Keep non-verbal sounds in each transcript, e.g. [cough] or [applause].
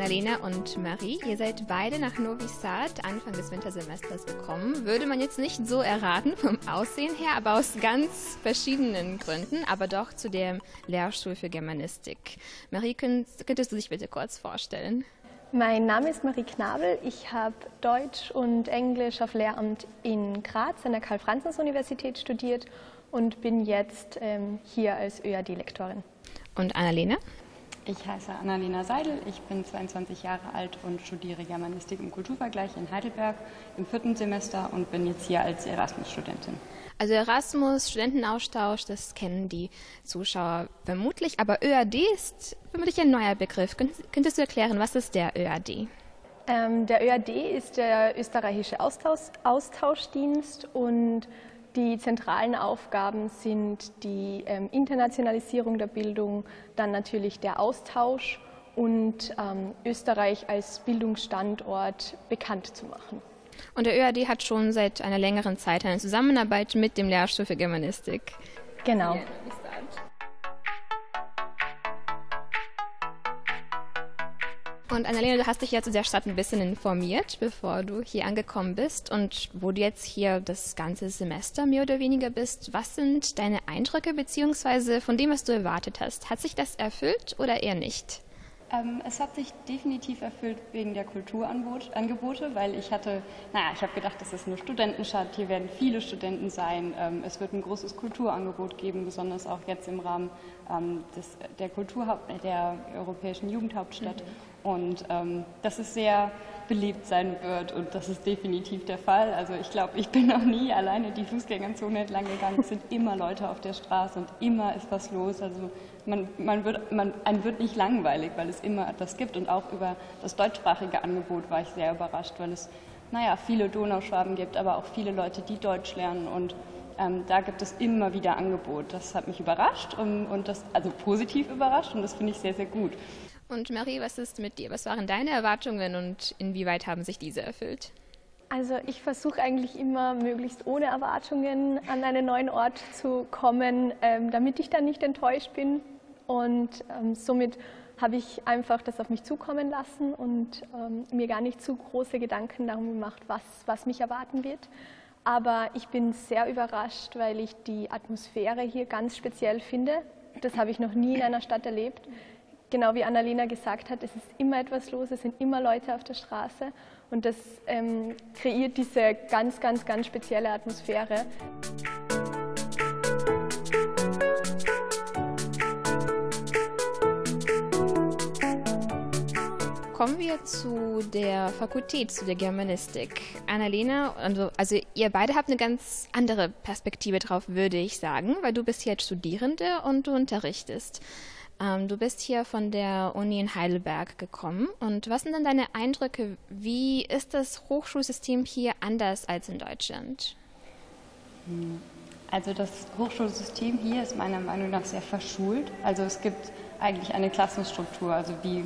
Annalena und Marie, ihr seid beide nach Novi Sad Anfang des Wintersemesters gekommen. Würde man jetzt nicht so erraten vom Aussehen her, aber aus ganz verschiedenen Gründen, aber doch zu dem Lehrstuhl für Germanistik. Marie, könntest, du dich bitte kurz vorstellen? Mein Name ist Marie Knabel. Ich habe Deutsch und Englisch auf Lehramt in Graz an der Karl-Franzens-Universität studiert und bin jetzt ähm, hier als ÖAD-Lektorin. Und Annalena? Ich heiße Annalena Seidel, ich bin 22 Jahre alt und studiere Germanistik und Kulturvergleich in Heidelberg im vierten Semester und bin jetzt hier als Erasmus-Studentin. Also Erasmus, Studentenaustausch, das kennen die Zuschauer vermutlich, aber ÖAD ist vermutlich ein neuer Begriff. Könntest du erklären, was ist der ÖAD? Ähm, der ÖAD ist der österreichische Austausch, Austauschdienst und die zentralen Aufgaben sind die ähm, Internationalisierung der Bildung, dann natürlich der Austausch und ähm, Österreich als Bildungsstandort bekannt zu machen. Und der ÖAD hat schon seit einer längeren Zeit eine Zusammenarbeit mit dem Lehrstuhl für Germanistik. Genau. Und Annalena, du hast dich ja zu der Stadt ein bisschen informiert, bevor du hier angekommen bist. Und wo du jetzt hier das ganze Semester mehr oder weniger bist, was sind deine Eindrücke beziehungsweise von dem, was du erwartet hast? Hat sich das erfüllt oder eher nicht? Ähm, es hat sich definitiv erfüllt wegen der Kulturangebote, weil ich hatte, naja, ich habe gedacht, das ist eine Studentenstadt, hier werden viele Studenten sein, ähm, es wird ein großes Kulturangebot geben, besonders auch jetzt im Rahmen ähm, des, der Kulturhaupt, der Europäischen Jugendhauptstadt. Mhm. Und ähm, dass es sehr beliebt sein wird und das ist definitiv der Fall. Also ich glaube, ich bin [laughs] noch nie alleine die Fußgängerzone entlang gegangen. Es sind immer Leute auf der Straße und immer ist was los. Also man, man wird, man, einem wird nicht langweilig, weil es immer etwas gibt. Und auch über das deutschsprachige Angebot war ich sehr überrascht, weil es, naja, viele Donauschwaben gibt, aber auch viele Leute, die Deutsch lernen und ähm, da gibt es immer wieder Angebot. Das hat mich überrascht und, und das, also positiv überrascht und das finde ich sehr, sehr gut. Und Marie, was ist mit dir? Was waren deine Erwartungen und inwieweit haben sich diese erfüllt? Also ich versuche eigentlich immer möglichst ohne Erwartungen an einen neuen Ort zu kommen, ähm, damit ich dann nicht enttäuscht bin. Und ähm, somit habe ich einfach das auf mich zukommen lassen und ähm, mir gar nicht zu große Gedanken darum gemacht, was, was mich erwarten wird. Aber ich bin sehr überrascht, weil ich die Atmosphäre hier ganz speziell finde. Das habe ich noch nie in einer Stadt erlebt genau wie Annalena gesagt hat, es ist immer etwas los, es sind immer Leute auf der Straße und das ähm, kreiert diese ganz, ganz, ganz spezielle Atmosphäre. Kommen wir zu der Fakultät, zu der Germanistik. Annalena, also, also ihr beide habt eine ganz andere Perspektive drauf, würde ich sagen, weil du bist jetzt Studierende und du unterrichtest. Ähm, du bist hier von der Uni in Heidelberg gekommen. Und was sind denn deine Eindrücke? Wie ist das Hochschulsystem hier anders als in Deutschland? Also das Hochschulsystem hier ist meiner Meinung nach sehr verschult. Also es gibt eigentlich eine Klassenstruktur, also wie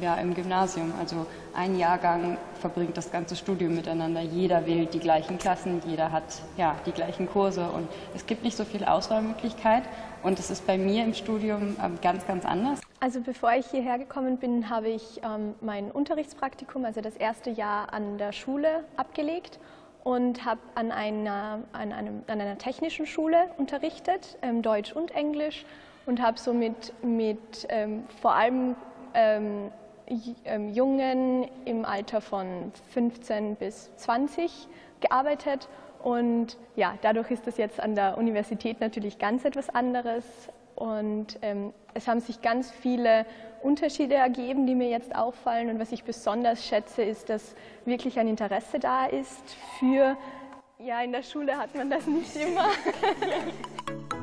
ja, im Gymnasium. Also ein Jahrgang verbringt das ganze Studium miteinander. Jeder wählt die gleichen Klassen, jeder hat ja, die gleichen Kurse und es gibt nicht so viel Auswahlmöglichkeit. Und es ist bei mir im Studium ähm, ganz, ganz anders. Also bevor ich hierher gekommen bin, habe ich ähm, mein Unterrichtspraktikum, also das erste Jahr an der Schule abgelegt und habe an einer, an, einem, an einer technischen Schule unterrichtet, ähm, Deutsch und Englisch und habe somit mit ähm, vor allem ähm, Jungen im Alter von 15 bis 20 gearbeitet und ja, dadurch ist das jetzt an der Universität natürlich ganz etwas anderes. Und ähm, es haben sich ganz viele Unterschiede ergeben, die mir jetzt auffallen. Und was ich besonders schätze, ist, dass wirklich ein Interesse da ist für, ja, in der Schule hat man das nicht immer. [laughs]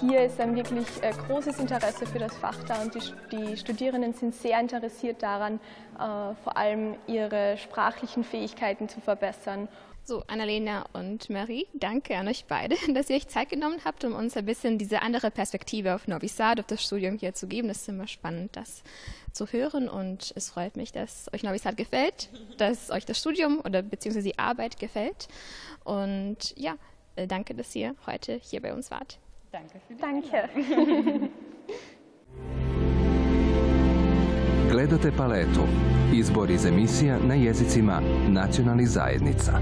hier ist ein wirklich äh, großes Interesse für das Fach da und die, die Studierenden sind sehr interessiert daran, äh, vor allem ihre sprachlichen Fähigkeiten zu verbessern. So, Annalena und Marie, danke an euch beide, [laughs] dass ihr euch Zeit genommen habt, um uns ein bisschen diese andere Perspektive auf Novi Sad, auf das Studium hier zu geben. Das ist immer spannend, das zu hören und es freut mich, dass euch Novi Sad gefällt, dass euch das Studium oder beziehungsweise die Arbeit gefällt. Und ja, äh, danke, dass ihr heute hier bei uns wart. Danke für die Danke. Gledate paletu. Izbor iz emisija na jezicima nacionalnih zajednica.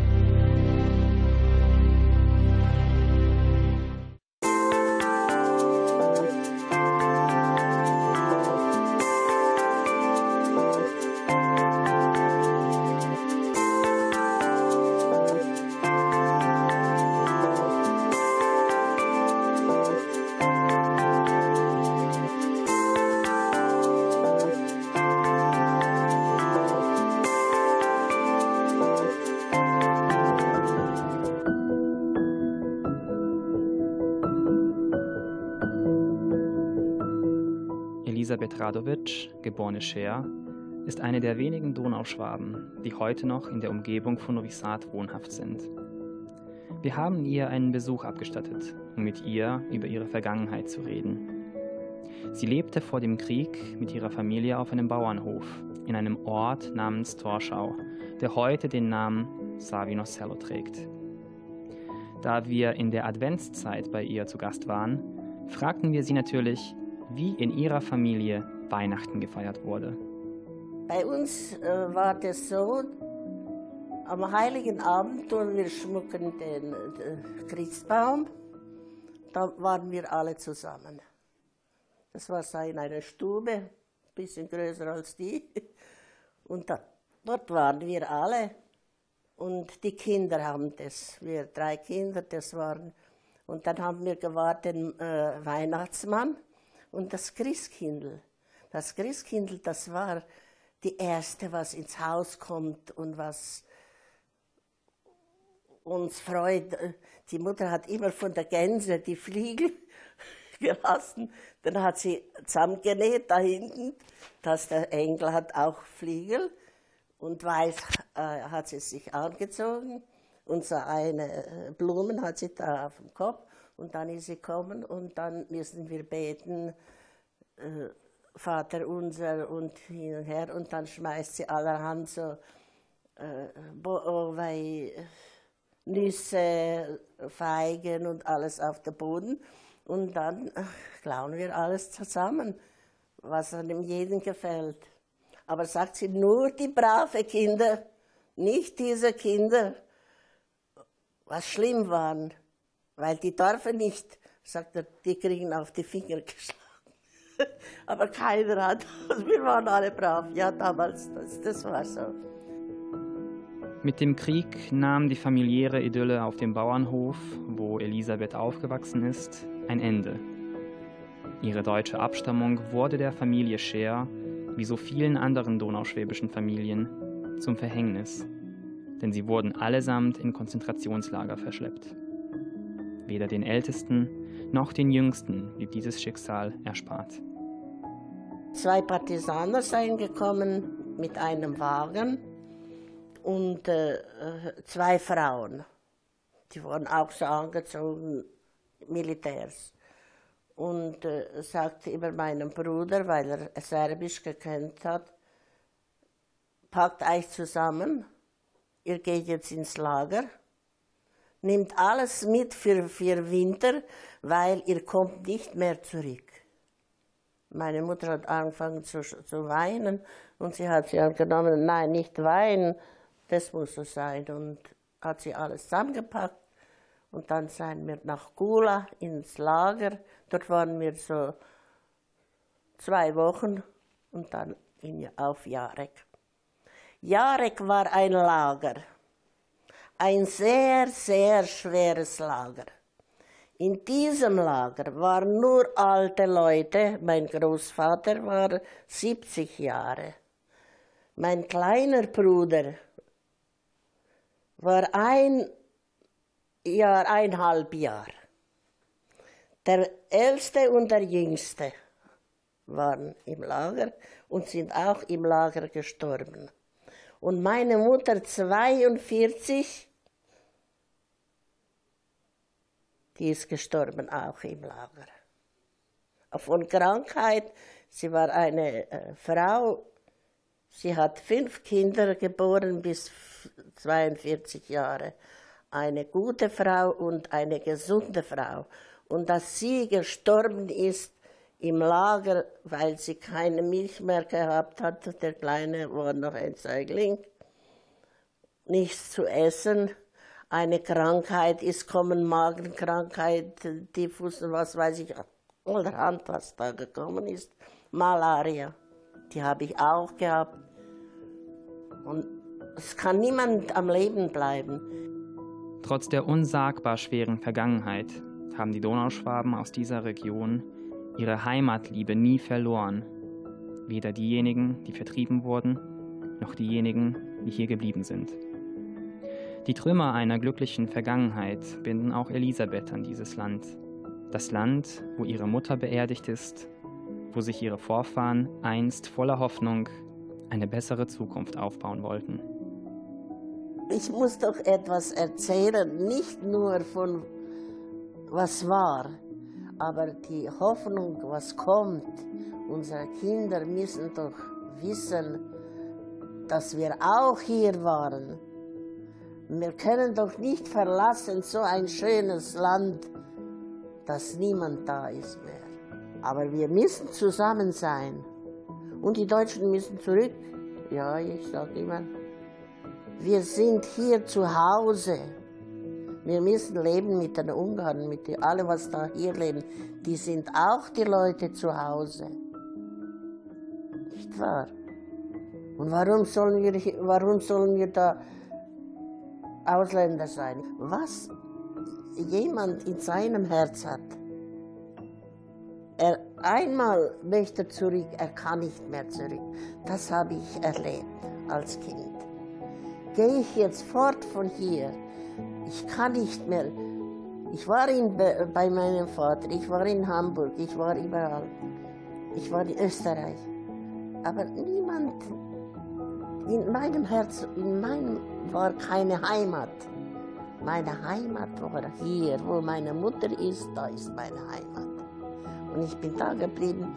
Elisabeth Radovic, geborene Scher, ist eine der wenigen Donauschwaben, die heute noch in der Umgebung von Novi Sad wohnhaft sind. Wir haben ihr einen Besuch abgestattet, um mit ihr über ihre Vergangenheit zu reden. Sie lebte vor dem Krieg mit ihrer Familie auf einem Bauernhof in einem Ort namens Torschau, der heute den Namen Savinocello trägt. Da wir in der Adventszeit bei ihr zu Gast waren, fragten wir sie natürlich, wie in Ihrer Familie Weihnachten gefeiert wurde. Bei uns äh, war das so, am Heiligen Abend tun wir schmucken den, den Christbaum. Da waren wir alle zusammen. Das war in einer Stube, ein bisschen größer als die. [laughs] Und da, dort waren wir alle. Und die Kinder haben das, wir drei Kinder, das waren. Und dann haben wir gewartet, den äh, Weihnachtsmann und das Christkindl. Das Christkindl, das war die erste, was ins Haus kommt und was uns freut. Die Mutter hat immer von der Gänse die Fliegel [laughs] gelassen. Dann hat sie zusammengenäht da hinten, dass der Engel hat auch Fliegel und weiß äh, hat sie sich angezogen und so eine äh, Blumen hat sie da auf dem Kopf und dann ist sie gekommen und dann müssen wir beten, äh, Vater unser und hin und her. Und dann schmeißt sie allerhand so äh, Bovei, Nüsse, Feigen und alles auf den Boden. Und dann klauen wir alles zusammen, was einem jeden gefällt. Aber sagt sie, nur die brave Kinder, nicht diese Kinder, was schlimm waren. Weil die dürfen nicht, sagt er, die kriegen auf die Finger [laughs] geschlagen. Aber keiner hat, [laughs] wir waren alle brav, ja damals, das, das war so. Mit dem Krieg nahm die familiäre Idylle auf dem Bauernhof, wo Elisabeth aufgewachsen ist, ein Ende. Ihre deutsche Abstammung wurde der Familie Scher, wie so vielen anderen donauschwäbischen Familien, zum Verhängnis, denn sie wurden allesamt in Konzentrationslager verschleppt. Weder den Ältesten noch den Jüngsten blieb dieses Schicksal erspart. Zwei Partisaner seien gekommen mit einem Wagen und äh, zwei Frauen. Die wurden auch so angezogen, Militärs. Und äh, sagte immer meinem Bruder, weil er Serbisch gekannt hat, packt euch zusammen, ihr geht jetzt ins Lager Nehmt alles mit für, für Winter, weil ihr kommt nicht mehr zurück. Meine Mutter hat angefangen zu, zu weinen und sie hat sie angenommen, nein, nicht weinen, das muss so sein. Und hat sie alles zusammengepackt und dann sind wir nach Gula ins Lager. Dort waren wir so zwei Wochen und dann in, auf Jarek. Jarek war ein Lager ein sehr, sehr schweres Lager. In diesem Lager waren nur alte Leute. Mein Großvater war 70 Jahre. Mein kleiner Bruder war ein Jahr, eineinhalb Jahr. Der Älteste und der Jüngste waren im Lager und sind auch im Lager gestorben. Und meine Mutter 42 die ist gestorben auch im Lager. Von Krankheit, sie war eine äh, Frau, sie hat fünf Kinder geboren bis 42 Jahre. Eine gute Frau und eine gesunde Frau. Und dass sie gestorben ist, im Lager, weil sie keine Milch mehr gehabt hat. Der Kleine war noch ein Säugling. Nichts zu essen. Eine Krankheit ist kommen, Magenkrankheit, Typhus was weiß ich, allerhand, was da gekommen ist. Malaria, die habe ich auch gehabt. Und es kann niemand am Leben bleiben. Trotz der unsagbar schweren Vergangenheit haben die Donauschwaben aus dieser Region ihre Heimatliebe nie verloren. Weder diejenigen, die vertrieben wurden, noch diejenigen, die hier geblieben sind. Die Trümmer einer glücklichen Vergangenheit binden auch Elisabeth an dieses Land. Das Land, wo ihre Mutter beerdigt ist, wo sich ihre Vorfahren einst voller Hoffnung eine bessere Zukunft aufbauen wollten. Ich muss doch etwas erzählen, nicht nur von was war, aber die Hoffnung, was kommt. Unsere Kinder müssen doch wissen, dass wir auch hier waren. Wir können doch nicht verlassen so ein schönes Land, dass niemand da ist mehr. Aber wir müssen zusammen sein. Und die Deutschen müssen zurück. Ja, ich sage immer, wir sind hier zu Hause. Wir müssen leben mit den Ungarn, mit den, alle, was da hier leben. Die sind auch die Leute zu Hause. Nicht wahr? Und warum sollen wir, warum sollen wir da Ausländer sein? Was jemand in seinem Herz hat, er einmal möchte zurück, er kann nicht mehr zurück. Das habe ich erlebt als Kind. Gehe ich jetzt fort von hier, ich kann nicht mehr. Ich war in, bei meinem Vater, ich war in Hamburg, ich war überall. Ich war in Österreich. Aber niemand in meinem Herzen, in meinem war keine Heimat. Meine Heimat war hier, wo meine Mutter ist, da ist meine Heimat. Und ich bin da geblieben.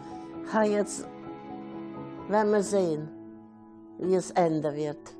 Ha, jetzt werden wir sehen, wie es enden wird.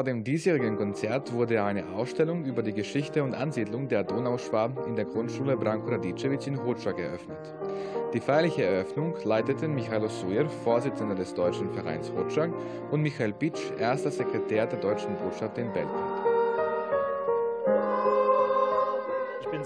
Vor dem diesjährigen Konzert wurde eine Ausstellung über die Geschichte und Ansiedlung der Donauschwaben in der Grundschule Branko Radicevic in Hoča geöffnet. Die feierliche Eröffnung leiteten Michailo Sujer, Vorsitzender des Deutschen Vereins Hoča, und Michael Pitsch, erster Sekretär der Deutschen Botschaft in Belgrad.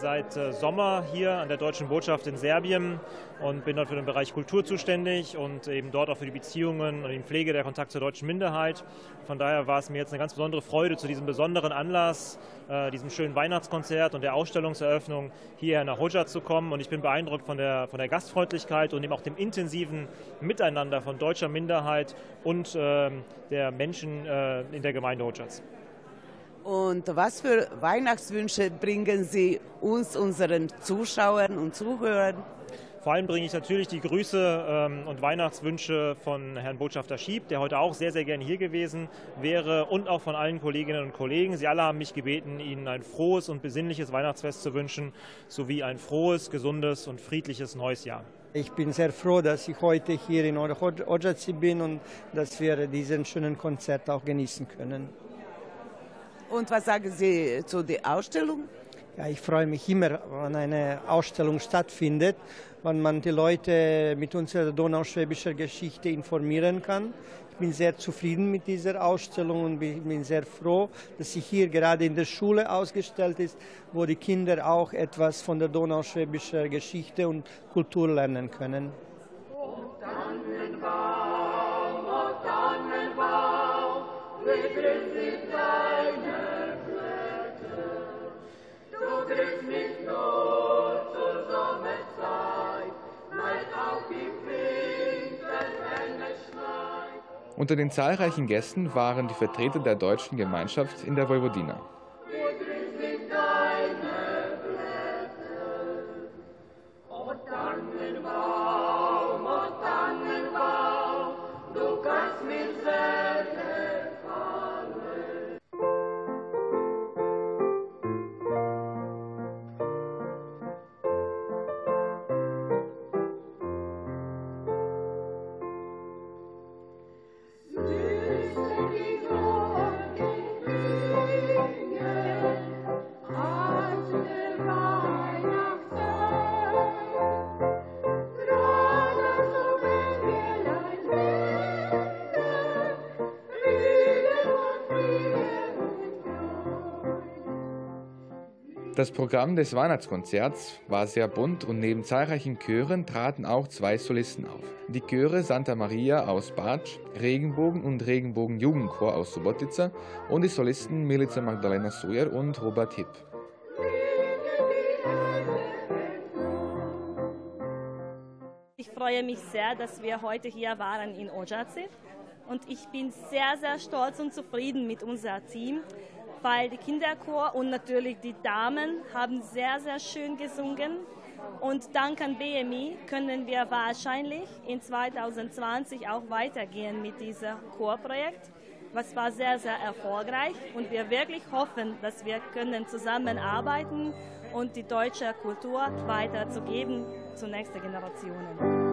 Seit äh, Sommer hier an der Deutschen Botschaft in Serbien und bin dort für den Bereich Kultur zuständig und eben dort auch für die Beziehungen und die Pflege der Kontakt zur deutschen Minderheit. Von daher war es mir jetzt eine ganz besondere Freude, zu diesem besonderen Anlass, äh, diesem schönen Weihnachtskonzert und der Ausstellungseröffnung hierher nach Hoja zu kommen. Und ich bin beeindruckt von der, von der Gastfreundlichkeit und eben auch dem intensiven Miteinander von deutscher Minderheit und äh, der Menschen äh, in der Gemeinde Hojas. Und was für Weihnachtswünsche bringen Sie uns, unseren Zuschauern und Zuhörern? Vor allem bringe ich natürlich die Grüße ähm, und Weihnachtswünsche von Herrn Botschafter Schieb, der heute auch sehr, sehr gerne hier gewesen wäre und auch von allen Kolleginnen und Kollegen. Sie alle haben mich gebeten, Ihnen ein frohes und besinnliches Weihnachtsfest zu wünschen, sowie ein frohes, gesundes und friedliches neues Jahr. Ich bin sehr froh, dass ich heute hier in Ojaci bin und dass wir diesen schönen Konzert auch genießen können. Und was sagen Sie zu der Ausstellung? Ja, ich freue mich immer, wenn eine Ausstellung stattfindet, wenn man die Leute mit unserer donauschwäbischen Geschichte informieren kann. Ich bin sehr zufrieden mit dieser Ausstellung und bin sehr froh, dass sie hier gerade in der Schule ausgestellt ist, wo die Kinder auch etwas von der donauschwäbischen Geschichte und Kultur lernen können. Oh, Unter den zahlreichen Gästen waren die Vertreter der deutschen Gemeinschaft in der Vojvodina. Das Programm des Weihnachtskonzerts war sehr bunt und neben zahlreichen Chören traten auch zwei Solisten auf. Die Chöre Santa Maria aus Bartsch, Regenbogen und Regenbogen Jugendchor aus Subotica und die Solisten Milica Magdalena Sojer und Robert Hipp. Ich freue mich sehr, dass wir heute hier waren in Ojaci und ich bin sehr, sehr stolz und zufrieden mit unserem Team weil die Kinderchor und natürlich die Damen haben sehr, sehr schön gesungen. Und dank an BMI können wir wahrscheinlich in 2020 auch weitergehen mit diesem Chorprojekt. Was war sehr, sehr erfolgreich und wir wirklich hoffen, dass wir können zusammenarbeiten und die deutsche Kultur weiterzugeben zu nächsten Generationen.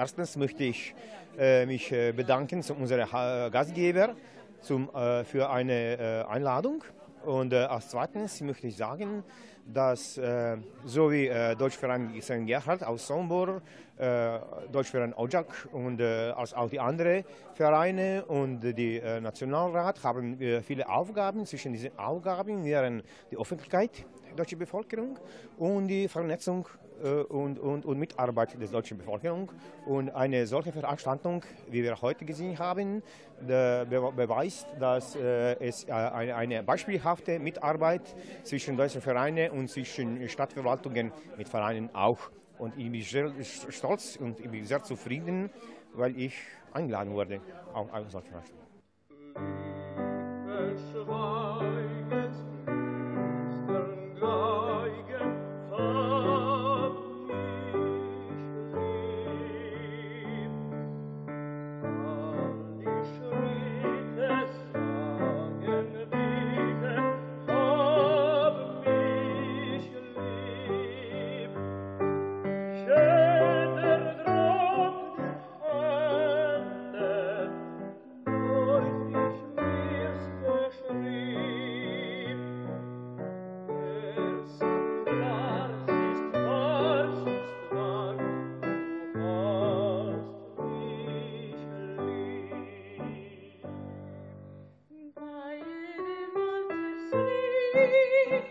Erstens möchte ich äh, mich äh, bedanken zu unserem Gastgeber zum, äh, für eine äh, Einladung. Und äh, als zweitens möchte ich sagen, dass äh, so wie äh, Deutschverein St. Gerhard aus Sombor, äh, Deutschverein Ojak und äh, als auch die anderen Vereine und die äh, Nationalrat haben wir viele Aufgaben. Zwischen diesen Aufgaben wären die Öffentlichkeit, deutsche Bevölkerung und die Vernetzung äh, und, und, und Mitarbeit der deutschen Bevölkerung. Und eine solche Veranstaltung, wie wir heute gesehen haben, beweist, dass äh, es äh, eine, eine beispielhafte Mitarbeit zwischen deutschen Vereinen und zwischen Stadtverwaltungen mit Vereinen auch. Und ich bin sehr stolz und ich bin sehr zufrieden, weil ich eingeladen wurde auf eine solche Veranstaltung. Sie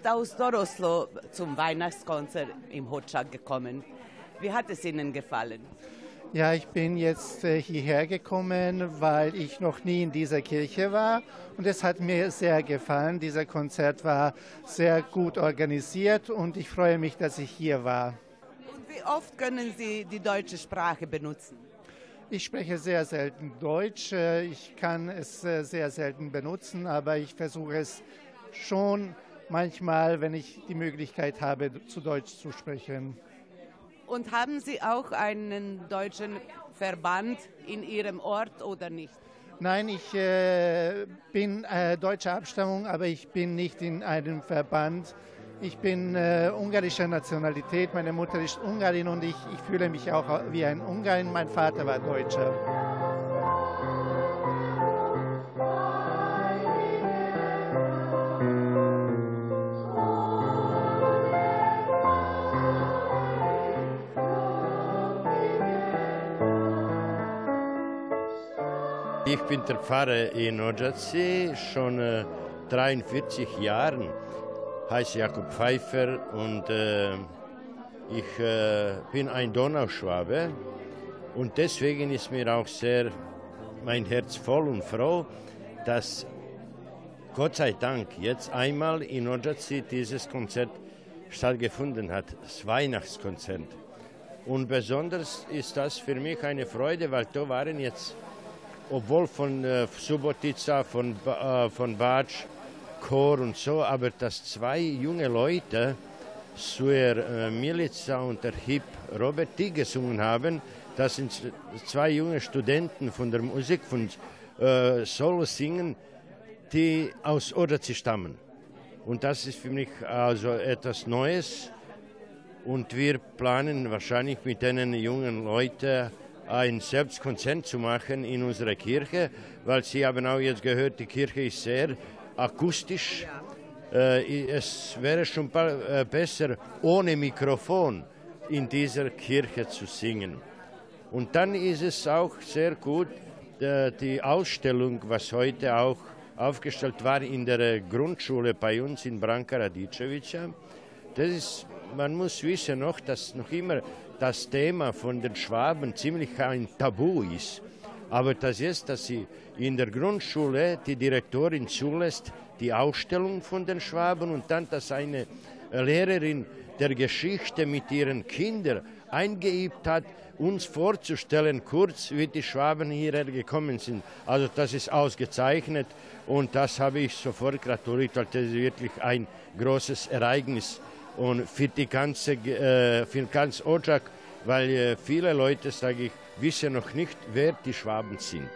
sind aus Doroslo zum Weihnachtskonzert im Hotschak gekommen. Wie hat es Ihnen gefallen? Ja, ich bin jetzt äh, hierher gekommen, weil ich noch nie in dieser Kirche war und es hat mir sehr gefallen. Dieser Konzert war sehr gut organisiert und ich freue mich, dass ich hier war. Und wie oft können Sie die deutsche Sprache benutzen? Ich spreche sehr selten Deutsch. Äh, ich kann es äh, sehr selten benutzen, aber ich versuche es schon manchmal, wenn ich die Möglichkeit habe, zu Deutsch zu sprechen. Und haben Sie auch einen deutschen Verband in Ihrem Ort oder nicht? Nein, ich äh, bin äh, deutscher Abstammung, aber ich bin nicht in einem Verband. Ich bin äh, ungarischer Nationalität, meine Mutter ist Ungarin und ich, ich fühle mich auch wie ein Ungarin. Mein Vater war Deutscher. Ich bin der Pfarrer in Ojaci schon äh, 43 Jahren. Heiße Jakob Pfeiffer und äh, ich äh, bin ein Donauschwabe und deswegen ist mir auch sehr mein Herz voll und froh, dass Gott sei Dank jetzt einmal in Ojaci dieses Konzert stattgefunden hat, das Weihnachtskonzert. Und besonders ist das für mich eine Freude, weil da waren jetzt obwohl von äh, Subotica, von, äh, von Batsch, Chor und so, aber dass zwei junge Leute, Suer äh, Milica und der Hip Robert, die gesungen haben, das sind zwei junge Studenten von der Musik, von äh, Solo singen, die aus Oderzi stammen. Und das ist für mich also etwas Neues. Und wir planen wahrscheinlich mit diesen jungen Leuten ein Selbstkonzert zu machen in unserer Kirche, weil Sie haben auch jetzt gehört, die Kirche ist sehr akustisch. Äh, es wäre schon äh, besser, ohne Mikrofon in dieser Kirche zu singen. Und dann ist es auch sehr gut, äh, die Ausstellung, was heute auch aufgestellt war in der Grundschule bei uns in Branka Radicevica. Das ist, man muss wissen noch, dass noch immer das Thema von den Schwaben ziemlich ein Tabu ist. Aber das ist, dass sie in der Grundschule die Direktorin zulässt, die Ausstellung von den Schwaben und dann, dass eine Lehrerin der Geschichte mit ihren Kindern eingeübt hat, uns vorzustellen, kurz wie die Schwaben hierher gekommen sind. Also das ist ausgezeichnet und das habe ich sofort gratuliert, weil das ist wirklich ein großes Ereignis und für die ganze, äh, für ganz Ojak, weil äh, viele Leute, sage ich, wissen noch nicht, wer die Schwaben sind.